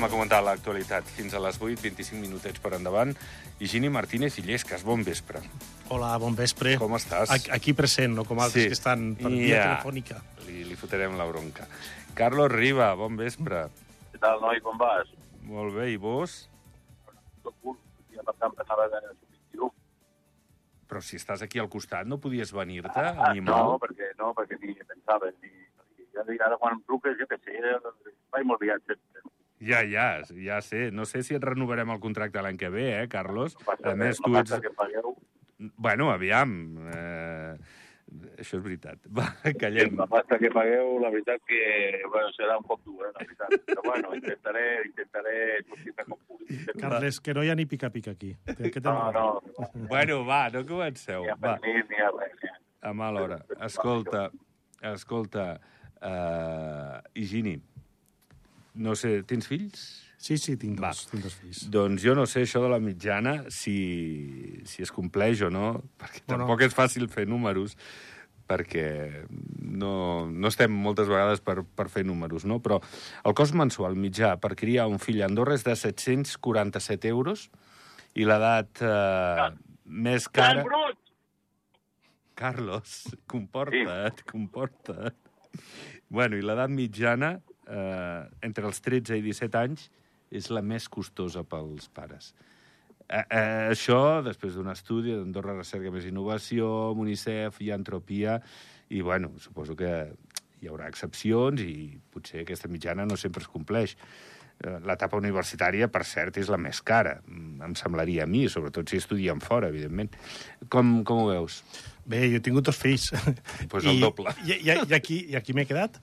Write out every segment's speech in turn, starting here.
Anem a comentar l'actualitat. Fins a les 8, 25 minutets per endavant. Higini Martínez i Llescas, bon vespre. Hola, bon vespre. Com estàs? Aquí, present, no com altres Sí. que estan per via Ja. telefònica. Li, li fotrem la bronca. Carlos Riba, bon vespre. Què tal, noi, com vas? Molt bé, i vos? Tot punt. Ja per tant pensava de Però si estàs aquí al costat, no podies venir-te, Ah, animal? no, perquè, no, perquè ni pensava, ni... Ja dic, ara quan em truques, jo què sé, vaig molt sempre. Ja, ja, ja sé. No sé si et renovarem el contracte l'any que ve, eh, Carlos? No passa A més, res, tu no ets... que pagueu. Bueno, aviam. Eh... Això és veritat. Va, callem. La pasta que pagueu, la veritat que bueno, serà un poc dur, eh, la veritat. Però bueno, intentaré, intentaré sortir-me com pugui. Carles, que no hi ha ni pica-pica aquí. Que, que No, no, Bueno, va, no comenceu. ni a Va, pernil ni a res. eh. a mala hora. Escolta, escolta, uh, Higini, no sé, tens fills? Sí, sí, tinc Va. dos, tinc dos fills. Doncs jo no sé això de la mitjana, si, si es compleix o no, perquè Bueno. tampoc és fàcil fer números, perquè no, no estem moltes vegades per, per fer números, no? Però el cost mensual mitjà per criar un fill a Andorra és de 747 euros i l'edat eh, més cara... brut! Carlos, comporta't, comporta't. Bueno, i l'edat mitjana, eh, entre els 13 i 17 anys, és la més costosa pels pares. Eh, eh, això, després d'un estudi d'Andorra Recerca més Innovació, UNICEF i Antropia, i, bueno, suposo que hi haurà excepcions i potser aquesta mitjana no sempre es compleix. Eh, L'etapa universitària, per cert, és la més cara, mm, em semblaria a mi, sobretot si estudiem fora, evidentment. Com, com ho veus? Bé, jo he tingut dos fills. Pues el doble. I, i, i aquí, i aquí m'he quedat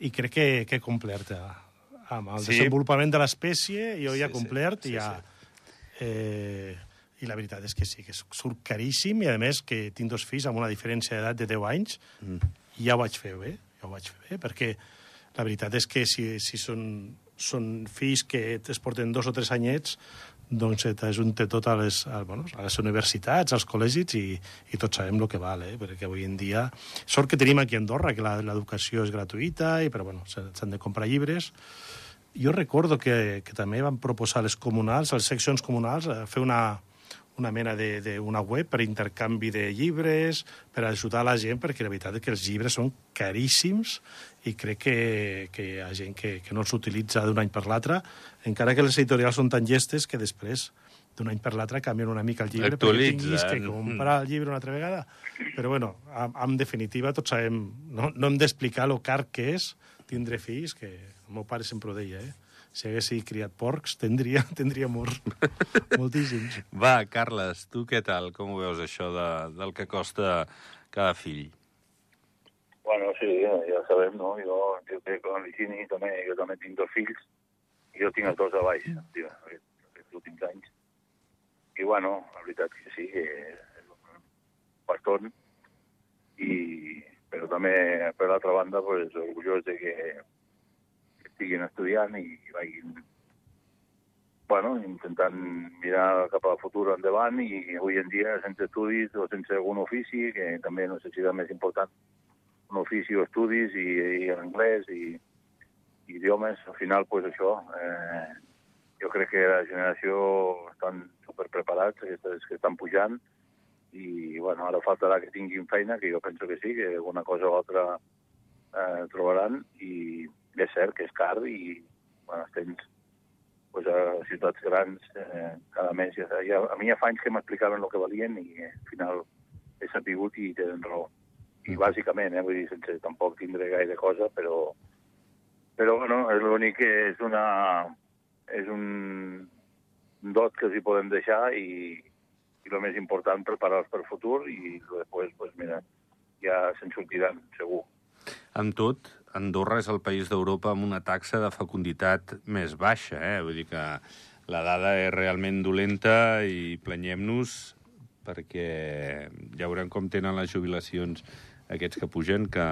i crec que, que he complert eh, amb el Sí. desenvolupament de l'espècie, jo Sí, ja he sí, complert sí, i ja... Eh, I la veritat és que sí, que surt caríssim i, a més, que tinc dos fills amb una diferència d'edat de 10 anys Mm. i ja ho vaig fer bé, ja ho vaig fer bé, perquè la veritat és que si, si són, són fills que es porten dos o tres anyets, doncs eh, t'ajunta tot a les, a, bueno, a les universitats, als col·legis, i, i tots sabem el que val, eh? perquè avui en dia... Sort que tenim aquí a Andorra, que l'educació és gratuïta, i, però bueno, s'han de comprar llibres. Jo recordo que, que també van proposar les comunals, les seccions comunals, eh, fer una, una mena d'una web per intercanvi de llibres, per ajudar la gent, perquè la veritat és que els llibres són caríssims i crec que, que hi ha gent que, que no els utilitza d'un any per l'altre, encara que les editorials són tan llestes que després d'un any per l'altre canvien una mica el llibre perquè tinguis que comprar el llibre una altra vegada. Però, bueno, en, en definitiva, tots sabem... No, no hem d'explicar lo car que és tindre fills, que el meu pare sempre ho deia, eh? Si hagués criat porcs, tindria, tindria molts, moltíssims. Va, Carles, tu què tal? Com ho veus, això de, del que costa cada fill? Bueno, sí, ja, sabem, no? Jo, jo crec que amb també, jo també tinc dos fills, i jo tinc els dos a baix, tio, aquests, últims anys. I, bueno, la veritat que sí, que és un paston, i, però també, per l'altra banda, pues, orgullós de que estiguin estudiant i vagin bueno, intentant mirar cap al futur endavant i avui en dia sense estudis o sense algun ofici, que també no sé si és més important, un ofici o estudis i, i anglès i, i idiomes, al final, pues això, eh, jo crec que la generació estan superpreparats, aquestes que estan pujant, i bueno, ara faltarà que tinguin feina, que jo penso que sí, que alguna cosa o altra eh, trobaran, i és cert que és car i bueno, els tens pues, a ciutats grans eh, cada mes. Ja, ja, a mi ja fa anys que m'explicaven el que valien i eh, al final he sabut i tenen raó. I bàsicament, eh, vull dir, sense tampoc tindre gaire cosa, però, però bueno, és l'únic que és una és un dot que els hi podem deixar i, i el més important, preparar-los per futur i després, pues, mira, ja se'n sortiran, segur. Amb tot, Andorra és el país d'Europa amb una taxa de fecunditat més baixa, eh? Vull dir que la dada és realment dolenta i planyem-nos perquè ja veurem com tenen les jubilacions aquests que pugen, que,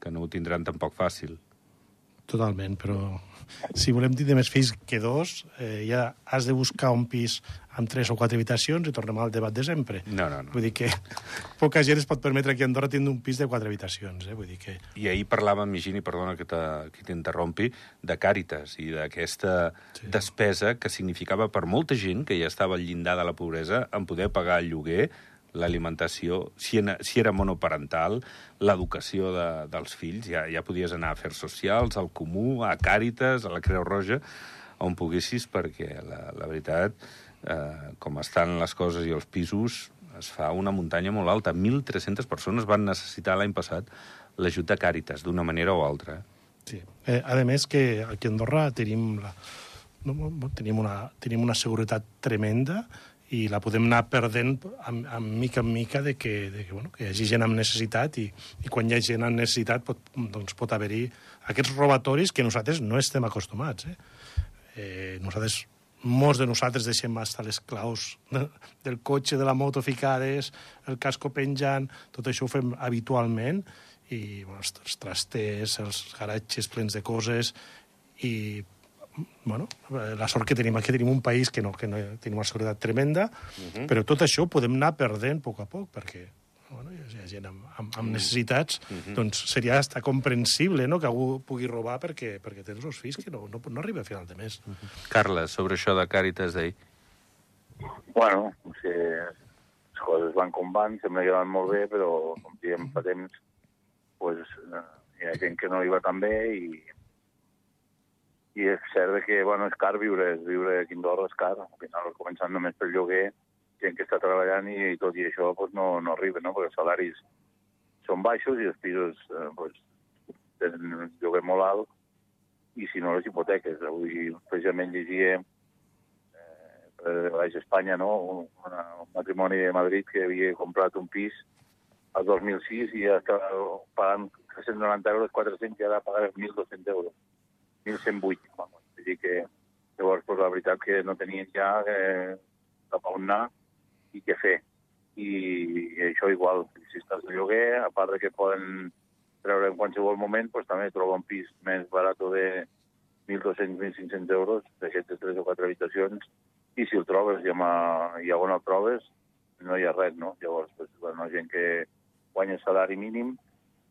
que no ho tindran tampoc fàcil. Totalment, però si volem tindre més fills que dos, eh, ja has de buscar un pis amb tres o quatre habitacions i tornem al debat de sempre. No, no, no. Vull dir que poca gent es pot permetre aquí a Andorra tindre un pis de quatre habitacions, eh? Vull dir que... I ahir parlàvem, Higini, perdona que te- que t'interrompi, de Càritas i d'aquesta sí. despesa que significava per molta gent que ja estava al llindar de la pobresa en poder pagar el lloguer, l'alimentació, si, si era monoparental, l'educació de, dels fills, ja, ja podies anar a afers socials, al Comú, a Càritas, a la Creu Roja, on poguessis, perquè la, la veritat, eh, com estan les coses i els pisos, es fa una muntanya molt alta. 1.300 persones van necessitar l'any passat l'ajut de Càritas, d'una manera o altra. Sí. Eh, a més que aquí a Andorra tenim, la, no, tenim, una, tenim una seguretat tremenda i la podem anar perdent amb, amb mica en mica de que, de que, bueno, que hi hagi gent amb necessitat i, i quan hi ha gent amb necessitat pot, doncs pot haver-hi aquests robatoris que nosaltres no estem acostumats. Eh? Eh, nosaltres, molts de nosaltres deixem estar les claus de, del cotxe, de la moto ficades, el casco penjant, tot això ho fem habitualment i bueno, els, trasters, els garatges plens de coses i bueno, la sort que tenim aquí, tenim un país que no, que no tenim una seguretat tremenda, uh -huh. però tot això podem anar perdent a poc a poc, perquè bueno, hi ha gent amb, amb, amb necessitats, uh -huh. doncs seria hasta comprensible no? que algú pugui robar perquè, perquè tens els fills que no, no, no arriba a final de mes. Uh -huh. Carles, sobre això de Càritas d'ahir. Bueno, o sigui, les coses van com van, sembla que van molt bé, però, com diem fa temps, pues, eh, hi ha gent que no hi va tan bé i, i és cert que bueno, és car viure, és viure aquí a Andorra és car. Al final, començant només pel lloguer, gent que està treballant i, i tot i això pues, no, no arriba, no? perquè els salaris són baixos i els pisos eh, pues, tenen un lloguer molt alt i si no les hipoteques. Avui precisament llegia eh, per Baix Espanya no? Una, un matrimoni de Madrid que havia comprat un pis al 2006 i ja estava pagant 390 euros, 400 i ara pagar 1.200 euros. 1.108. Vamos. Vull dir que llavors pues, la veritat que no tenien ja eh, cap on anar i què fer. I, i això igual, si estàs de lloguer, a part de que poden treure en qualsevol moment, pues, també troba un pis més barat de 1.200-1.500 euros, d'aquestes tres o quatre habitacions, i si el trobes i, amb, i on el trobes, no hi ha res, no? Llavors, pues, bueno, gent que guanya salari mínim,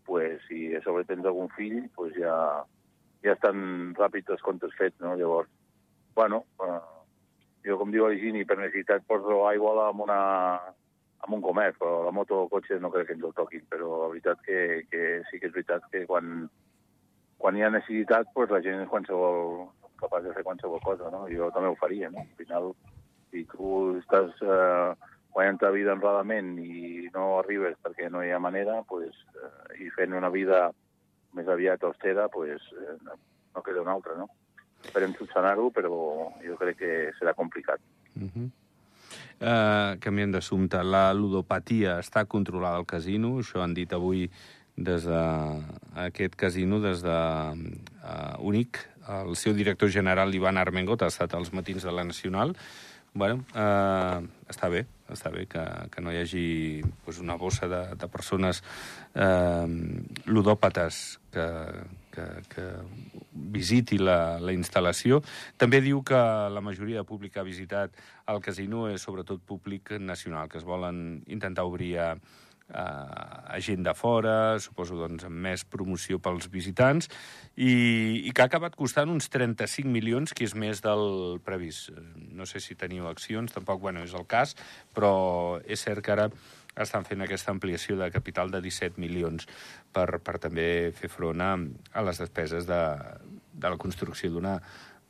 pues, si a sobre tens algun fill, pues ja, ja estan ràpids els comptes fets, no? Llavors, bueno, eh, jo, com diu l'Higini, per necessitat poso aigua amb, una, amb un comerç, però la moto o cotxe no crec que ens el toquin, però la veritat que, que sí que és veritat que quan, quan hi ha necessitat, pues, la gent és qualsevol, capaç de fer qualsevol cosa, no? Jo també ho faria, no? Al final, si tu estàs eh, guanyant la vida honradament i no arribes perquè no hi ha manera, pues, eh, i fent una vida més aviat austera, pues, eh, no, no queda una altra, no? Esperem solucionar-ho, però jo crec que serà complicat. Uh -huh. uh, canviant d'assumpte, la ludopatia està controlada al casino, això han dit avui des d'aquest casino, des de uh, Únic. El seu director general, Ivan Armengot, ha estat als matins de la Nacional. bueno, uh, està bé, està bé que, que no hi hagi pues, una bossa de, de persones eh, ludòpates que, que, que visiti la, la instal·lació. També diu que la majoria de públic que ha visitat el casino és sobretot públic nacional, que es volen intentar obrir a, a gent de fora, suposo doncs, amb més promoció pels visitants, i, i que ha acabat costant uns 35 milions, que és més del previst. No sé si teniu accions, tampoc bueno, és el cas, però és cert que ara estan fent aquesta ampliació de capital de 17 milions per, per també fer front a, a les despeses de, de la construcció d'una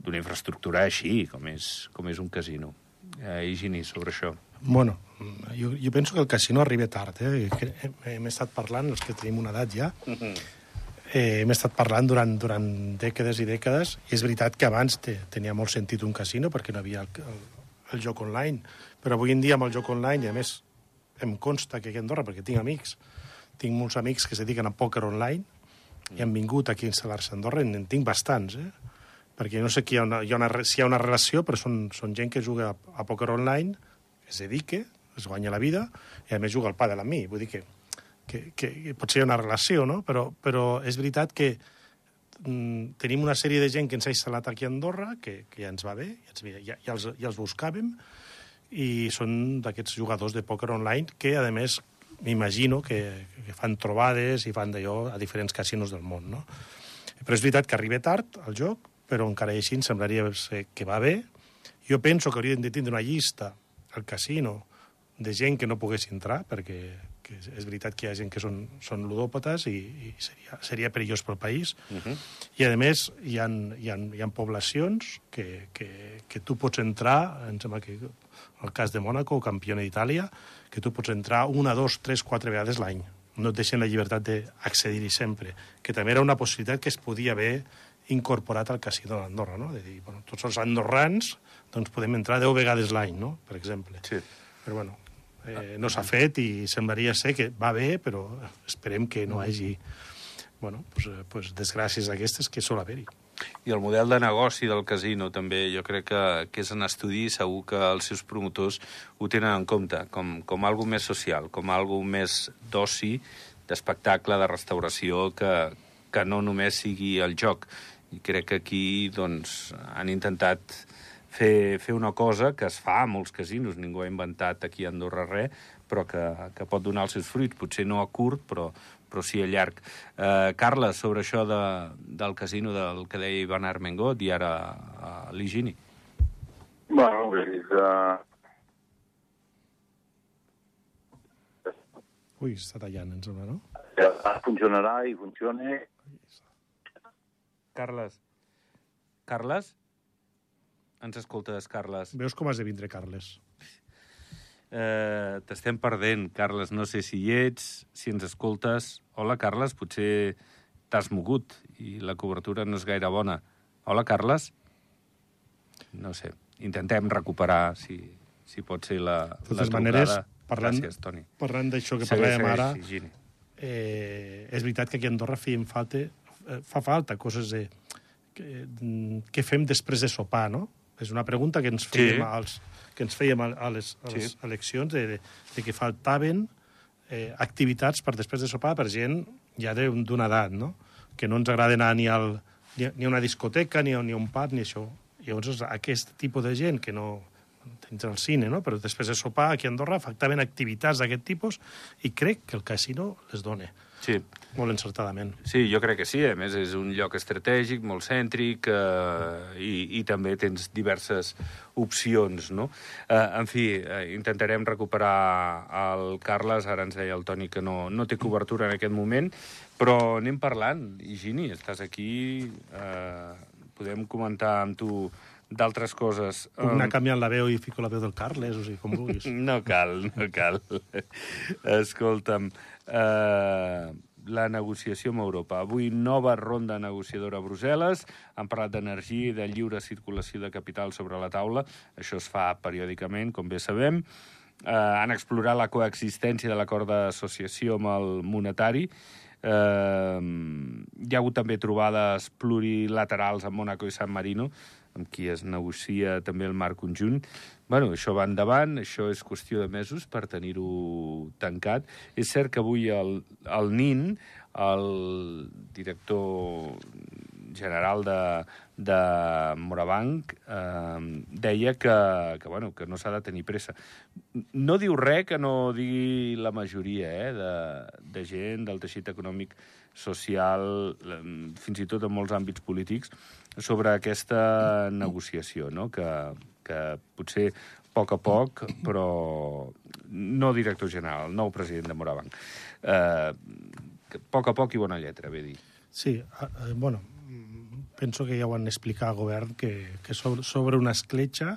d'una infraestructura així, com és, com és un casino. Eh, Higini, sobre això. Bueno, jo, jo penso que el casino arriba tard. Eh? Hem, hem estat parlant, els que tenim una edat ja, eh, hem estat parlant durant, durant dècades i dècades, i és veritat que abans te, tenia molt sentit un casino perquè no havia el, el, el joc online, però avui en dia amb el joc online, i a més em consta que aquí a Andorra, perquè tinc amics, tinc molts amics que es dediquen a pòquer online, i han vingut aquí a instal·lar-se a Andorra, en, tinc bastants, eh? perquè no sé qui hi ha una, hi ha una, si hi ha una relació, però són, són gent que juga a, a pòquer online, es dedica, es guanya la vida, i a més juga al pàdel amb mi. Vull dir que, que, que, que potser hi ha una relació, no? Però, però és veritat que mm, tenim una sèrie de gent que ens ha instal·lat aquí a Andorra, que, que ja ens va bé, ja, ens, ja, ja, els, ja els buscàvem, i són d'aquests jugadors de pòquer online que, a més, m'imagino que, que fan trobades i fan d'allò a diferents casinos del món, no? Però és veritat que arriba tard al joc, però encara així em semblaria que va bé. Jo penso que hauríem de tindre una llista al casino de gent que no pogués entrar, perquè que és veritat que hi ha gent que són, són ludòpates i, i seria, seria perillós pel país. Uh -huh. I, a més, hi ha, hi ha, hi ha poblacions que, que, que tu pots entrar, em sembla que el cas de Mònaco, campió d'Itàlia, que tu pots entrar una, dos, tres, quatre vegades l'any. No et deixen la llibertat d'accedir-hi sempre. Que també era una possibilitat que es podia haver incorporat al casino d'Andorra, no? De dir, bueno, tots els andorrans doncs podem entrar deu vegades l'any, no? Per exemple. Sí. Però, bueno, eh, no s'ha fet i semblaria ser que va bé, però esperem que no hagi bueno, pues, pues desgràcies d'aquestes que sol haver-hi. I el model de negoci del casino també jo crec que, que és en estudi segur que els seus promotors ho tenen en compte com, com algo més social, com algo més d'oci, d'espectacle, de restauració, que, que no només sigui el joc. I crec que aquí doncs, han intentat fer, fer una cosa que es fa a molts casinos, ningú ha inventat aquí a Andorra res, però que, que pot donar els seus fruits, potser no a curt, però, però sí a llarg. Eh, Carles, sobre això de, del casino del que deia Ivan Armengot i ara a l'Higini. Bueno, és... Uh... Ui, està tallant, em sembla, no? Ja funcionarà i funciona. Carles. Carles? Ens escoltes, Carles? Veus com has de vindre, Carles? Eh, T'estem perdent, Carles. No sé si hi ets, si ens escoltes. Hola, Carles, potser t'has mogut i la cobertura no és gaire bona. Hola, Carles? No sé. Intentem recuperar, si, si pot ser la, De totes la trucada. maneres, parlant, Gràcies, Toni. parlant d'això que Segueix, parlàvem ara, segueix, eh, és veritat que aquí a Andorra feien falta, eh, fa falta coses de, que, mm, que fem després de sopar, no? És una pregunta que ens fèiem, Sí. als, que ens fèiem a, les, a les Sí. eleccions, de, de, de que faltaven eh, activitats per després de sopar per gent ja de- d'una edat, no? Que no ens agrada anar ni, al, ni, ni a una discoteca, ni a, ni a un pub, ni això. Llavors, aquest tipus de gent que no tens el cine, no? però després de sopar aquí a Andorra faltaven activitats d'aquest tipus i crec que el casino les dona Sí, molt encertadament. Sí, jo crec que sí. A més, és un lloc estratègic, molt cèntric, eh, i, i també tens diverses opcions, no? Eh, en fi, eh, intentarem recuperar el Carles. Ara ens deia el Toni que no, no té cobertura en aquest moment, però anem parlant. Higini, estàs aquí, eh, podem comentar amb tu d'altres coses. Puc anar canviant la veu i fico la veu del Carles, o sigui, com vulguis. no cal, no cal. Escolta'm, eh, la negociació amb Europa. Avui nova ronda negociadora a Brussel·les. Han parlat d'energia i de lliure circulació de capital sobre la taula. Això es fa periòdicament, com bé sabem. Eh, han explorat la coexistència de l'acord d'associació amb el monetari. Eh, hi ha hagut també trobades plurilaterals amb Mónaco i San Marino, amb qui es negocia també el marc conjunt. bueno, això va endavant, això és qüestió de mesos per tenir-ho tancat. És cert que avui el, el NIN, el director general de, de Morabanc eh, deia que, que, bueno, que no s'ha de tenir pressa. No diu res que no digui la majoria eh, de, de gent del teixit econòmic social, eh, fins i tot en molts àmbits polítics, sobre aquesta negociació, no? que, que potser a poc a poc, però no director general, nou president de Morabanc. Eh, a poc a poc i bona lletra, bé dir. Sí, eh, bueno, mm, penso que ja ho han explicat al govern que, que sobre, una escletxa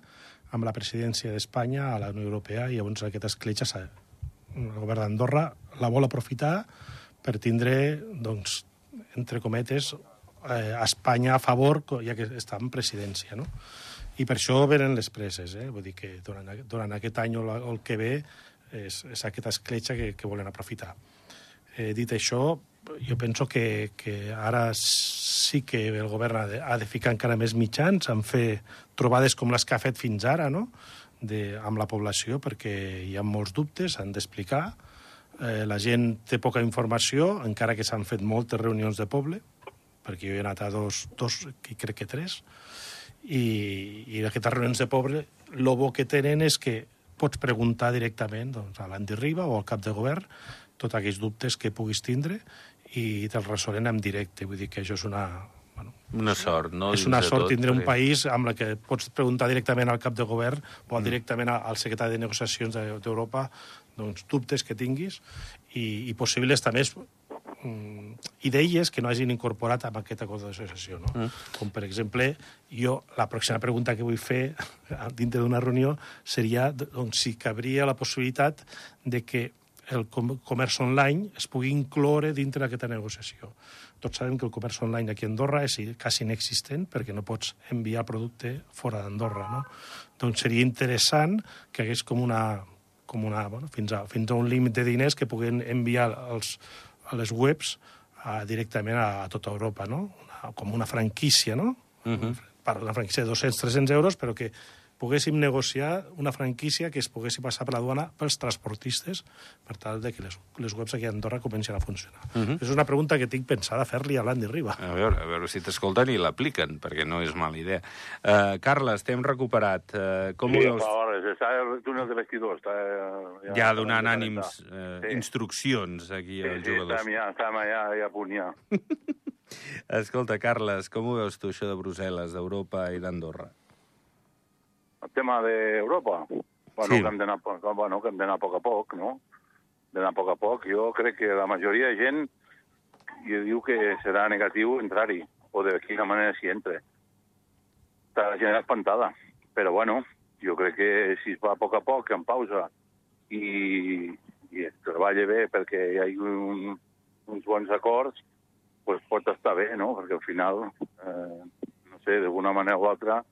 amb la presidència d'Espanya a la Unió Europea i llavors aquesta escletxa el govern d'Andorra la vol aprofitar per tindre, doncs, entre cometes, eh, Espanya a favor, ja que està en presidència, no? I per això venen les preses, eh? Vull dir que durant, durant aquest any o el que ve és, és aquesta escletxa que, que volen aprofitar. Eh, dit això, jo penso que, que ara sí que el govern ha de, ha de ficar encara més mitjans en fer trobades com les que ha fet fins ara, no?, de, amb la població, perquè hi ha molts dubtes, han d'explicar. Eh, la gent té poca informació, encara que s'han fet moltes reunions de poble, perquè jo he anat a dos, dos i crec que tres, i, i aquestes reunions de poble, el bo que tenen és que pots preguntar directament doncs, a l'Andy Riba o al cap de govern tots aquells dubtes que puguis tindre i te'ls resolen en directe. Vull dir que això és una, bueno, Una sort, no? és una sort tot, tindre un país amb la que pots preguntar directament al cap de govern o directament a- al secretari de negociacions de- d'Europa doncs, dubtes que tinguis i, i possibles també mm, idees que no hagin incorporat amb aquest acord d'associació. No? Mm. Com, per exemple, jo, la pròxima pregunta que vull fer dintre d'una reunió seria doncs, si cabria la possibilitat de que el com comerç online es pugui incloure dintre d'aquesta negociació. Tots sabem que el comerç online aquí a Andorra és quasi inexistent perquè no pots enviar producte fora d'Andorra. No? Doncs seria interessant que hagués com una, com una, bueno, fins, a, fins a un límit de diners que puguen enviar als, a les webs a, directament a, a tota Europa, no? Una, com una franquícia, no? Uh -huh. Per una franquícia de 200-300 euros, però que poguéssim negociar una franquícia que es poguessi passar per la duana pels transportistes per tal de que les, les webs aquí a Andorra comencin a funcionar. Uh -huh. És una pregunta que tinc pensada fer-li a l'Andy Riba. A veure, a veure si t'escolten i l'apliquen, perquè no és mala idea. Uh, Carles, t'hem recuperat. Uh, com sí, ho veus? hores. Està el túnel de vestidor. Està, eh, Ja donant ja ànims, uh, Sí. instruccions aquí Sí, als sí, jugadors. estem ja, estem ja, ja a punt ja. Escolta, Carles, com ho veus tu, això de Brussel·les, d'Europa i d'Andorra? El tema d'Europa, bueno, Sí. que hem d'anar bueno, que hem a poc a poc, no? D'anar a poc a poc. Jo crec que la majoria de gent i diu que serà negatiu entrar-hi, o de quina manera s'hi entra. Està la gent espantada. Però, bueno, jo crec que si es va a poc a poc, en pausa, i, i es treballa bé perquè hi ha un, uns bons acords, pues pot estar bé, no? Perquè al final, eh, no sé, d'alguna manera o altra,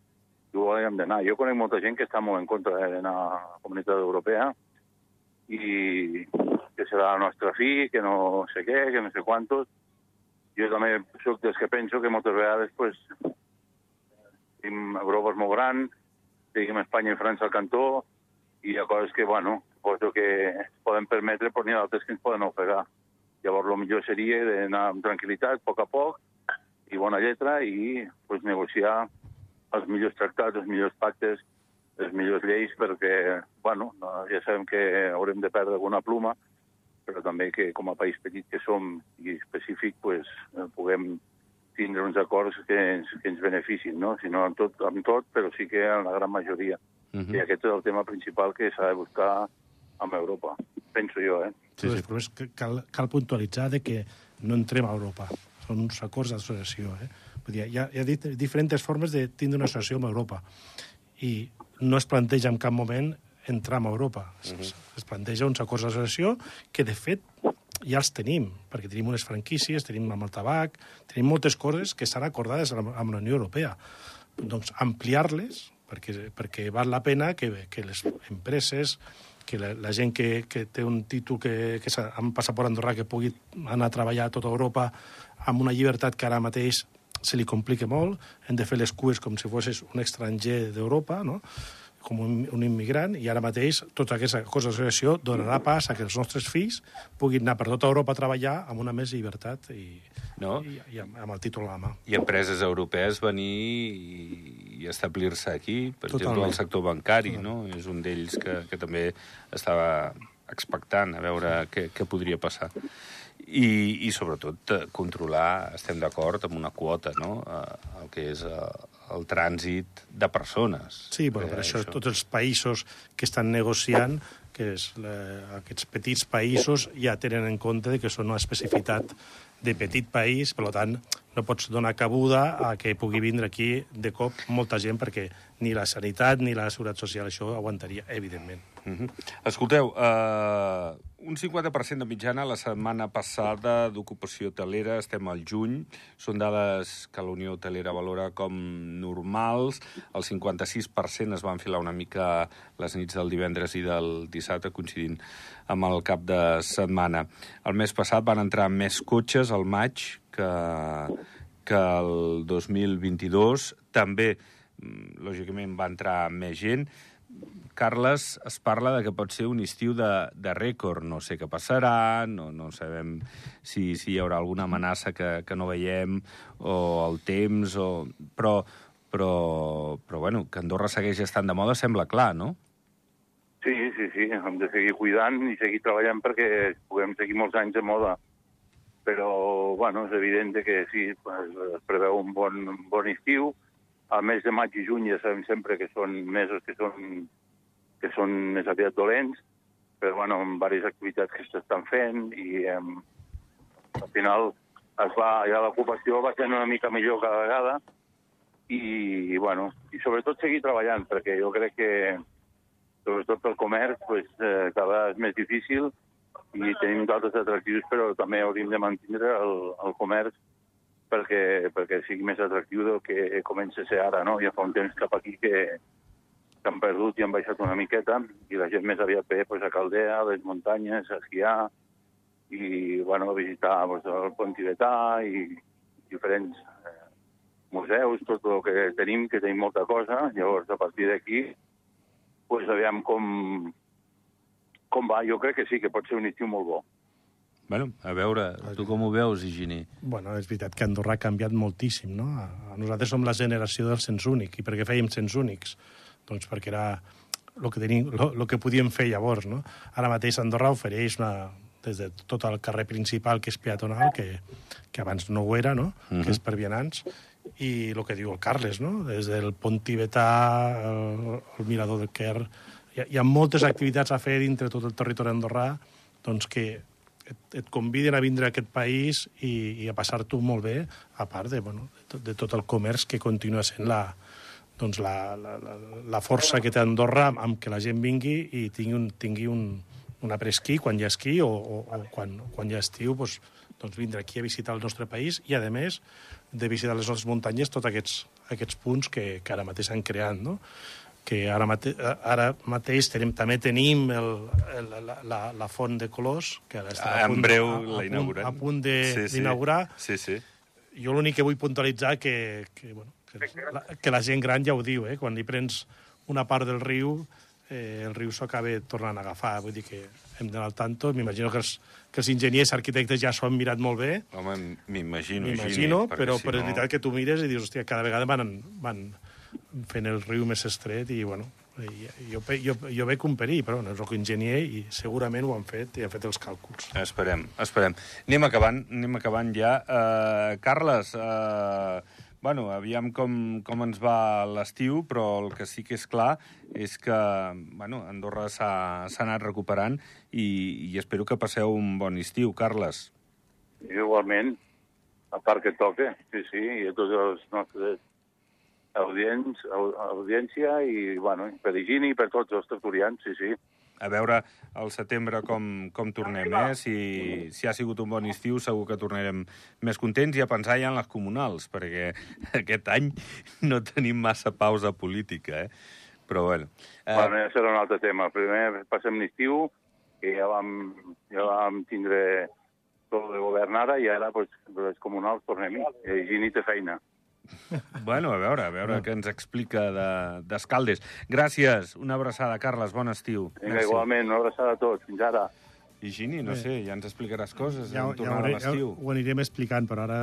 ho hem d'anar. Jo conec molta gent que està molt en contra d'anar a la comunitat europea i que serà la nostra fi, que no sé què, que no sé quantos. Jo també sóc dels que penso que moltes vegades pues, tenim Europa és molt gran, tenim Espanya i França al cantó, i hi ha coses que, bueno, suposo que es poden permetre, però n'hi ha d'altres que ens poden ofegar. Llavors, el millor seria d'anar amb tranquil·litat, a poc a poc, i bona lletra, i pues, negociar els millors tractats, els millors pactes, les millors lleis, perquè, bueno, no, ja sabem que haurem de perdre alguna pluma, però també que com a país petit que som i específic, pues, eh, puguem tindre uns acords que ens, que ens beneficin, no? Si no amb tot, amb tot, però sí que en la gran majoria. Uh I -huh. aquest és el tema principal que s'ha de buscar amb Europa. Penso jo, eh? Sí, sí. Però és que cal, cal puntualitzar de que no entrem a Europa. Són uns acords d'associació. Eh? Vull dir, hi, ha, hi ha dit- diferents formes de tindre una associació amb Europa. I no es planteja en cap moment entrar a Europa. Es, uh -huh. es planteja uns acords d'associació que, de fet, ja els tenim, perquè tenim unes franquícies, tenim amb el tabac, tenim moltes coses que estan acordades amb, la Unió Europea. Doncs ampliar-les, perquè, perquè val la pena que, que les empreses, que la, la gent que, que té un títol que, que s'ha- amb passaport andorrà que pugui anar a treballar a tota Europa amb una llibertat que ara mateix se li complica molt, hem de fer les cues com si fossis un estranger d'Europa, no? com un, un immigrant, i ara mateix tota aquesta cosa d'associació donarà pas a que els nostres fills puguin anar per tota Europa a treballar amb una més llibertat i, No? i, i amb, amb el títol a la mà. I empreses europees venir i, i establir-se aquí, per exemple, Totalment. el sector bancari, no? És un d'ells que, que també estava expectant a veure què, què podria passar. I, i sobretot, eh, controlar, estem d'acord, amb una quota, no?, eh, el que és eh, el trànsit de persones. Sí, bueno, per Eh, això, tots els països que estan negociant, que és la, aquests petits països ja tenen en compte que són una especificitat de petit país, per tant, no pots donar cabuda a que pugui vindre aquí de cop molta gent, perquè ni la sanitat ni la seguretat social això aguantaria, evidentment. Uh -huh. Escolteu, uh, un 50% de mitjana la setmana passada d'ocupació hotelera, estem al juny, són dades que la Unió Hotelera valora com normals, el 56% es van filar una mica les nits del divendres i del dissabte, coincidint amb el cap de setmana. El mes passat van entrar més cotxes al maig que, que el 2022, també, mm, lògicament, va entrar més gent, Carles, es parla de que pot ser un estiu de, de rècord. No sé què passarà, no, no sabem si, si hi haurà alguna amenaça que, que no veiem, o el temps, o... però, però, però bueno, que Andorra segueix estant de moda sembla clar, no? Sí, sí, sí, hem de seguir cuidant i seguir treballant perquè puguem seguir molts anys de moda. Però, bueno, és evident que sí, pues, es preveu un bon, un bon estiu. Al mes de maig i juny ja sabem sempre que són mesos que són, que són més aviat dolents, però, bueno, amb diverses activitats que s'estan fent i eh, al final es va, ja l'ocupació va ser una mica millor cada vegada i, bueno, i sobretot seguir treballant, perquè jo crec que sobretot pel comerç, pues, eh, cada vegada és més difícil i tenim d'altres atractius, però també hauríem de mantenir el, el comerç perquè, perquè sigui més atractiu del que comença a ser ara, no? Ja fa un temps cap aquí que, que han perdut i han baixat una miqueta i la gent més aviat ve pues, a Caldea, a les muntanyes, a esquiar i bueno, a visitar pues, el pont tibetà i diferents eh, museus, tot el que tenim, que tenim molta cosa. Llavors, a partir d'aquí, pues, aviam com, com va. Jo crec que sí, que pot ser un estiu molt bo. Bueno, a veure, tu com ho veus, Higini? Bueno, és veritat que Andorra ha canviat moltíssim, no? A- Nosaltres som la generació del cens únic. I per què fèiem cens únics? Doncs perquè era el que, tenim, lo, lo que podíem fer llavors, no? Ara mateix Andorra ofereix una, des de tot el carrer principal, que és peatonal, que, que abans no ho era, no? Mhm. que és per vianants, i el que diu el Carles, no? des del pont tibetà, el, el mirador del Quer... Hi ha, hi ha moltes activitats a fer dintre tot el territori andorrà doncs que et, et conviden a vindre a aquest país i, i a passar-t'ho molt bé, a part de, bueno, de, tot, de tot el comerç que continua sent la, doncs la, la, la, força que té Andorra amb que la gent vingui i tingui un, tingui un, un apresquí quan hi ha esquí o, o, o quan, quan hi ha estiu, doncs, doncs vindre aquí a visitar el nostre país i, a més, de visitar les nostres muntanyes tots aquests, aquests punts que, que ara mateix s'han creat, no? que ara, mate ara mateix tenim, també tenim el, el, la, la, la font de colors, que ara està a Ah, En punt, breu a, a, la punt, a punt de- Sí, sí. d'inaugurar. Sí, sí. Jo l'únic que vull puntualitzar que, que, bueno, la, que la gent gran ja ho diu, eh? quan li prens una part del riu, eh, el riu s'ho acaba tornant a agafar. Vull dir que hem d'anar al tanto. M'imagino que, els, que els enginyers arquitectes ja s'ho han mirat molt bé, Home, m'imagino, m'imagino, Higini, però, si però és no- veritat que tu mires i dius, hòstia, cada vegada van, van fent el riu més estret i, bueno, jo, jo, jo veig un perill, però no soc enginyer i segurament ho han fet i han fet els càlculs. Esperem, esperem. Anem acabant, anem acabant ja. Uh, Carles, uh, bueno, aviam com, com ens va l'estiu, però el que sí que és clar és que bueno, Andorra s'ha anat recuperant i, i espero que passeu un bon estiu, Carles. Igualment, a part que toca, sí, sí, i a tots els nostres audients, au, audiència i, bueno, per Higini i per tots els tertulians, sí, sí. A veure al setembre com, com tornem, eh? Si, si ha sigut un bon estiu, segur que tornarem més contents i a pensar ja en les comunals, perquè aquest any no tenim massa pausa política, eh? Però, bueno... Eh... Bueno, serà un altre tema. Primer passem l'estiu, que ja vam, ja vam tindre tot de govern ara, i ara, pues, les comunals tornem-hi. I Higini té feina. Bueno, a veure, a veure què ens explica de- d'Escaldes. Gràcies, una abraçada, Carles, bon estiu. Vinga, igualment, una abraçada a tots. Fins ara. I Gini, no sé, ja ens explicaràs coses Ja, en ja, tornar ho, a ja l'estiu. ho anirem explicant, però ara,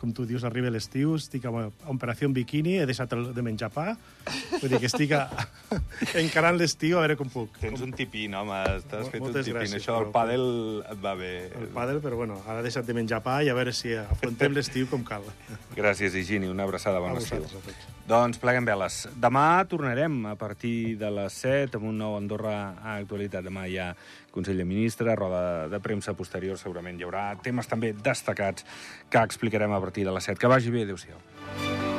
com tu dius, arriba l'estiu, estic a Operació Bikini, he deixat el de menjar pa, vull dir que estic a, encarant l'estiu a veure com puc. Tens un tipín, home, t'has Mo- fet un tipín. gràcies, Això però- pàdel et va bé. el pàdel, però bueno, ara he deixat de menjar pa i a veure si afrontem l'estiu com cal. Gràcies, Higini, una abraçada, bon estiu. Doncs pleguem veles. Demà tornarem a partir de les 7 amb un nou Andorra a actualitat. Demà hi ha Consell de Ministres, roda de premsa posterior, segurament hi haurà temes també destacats que explicarem a partir de les 7. Que vagi bé, adéu-siau.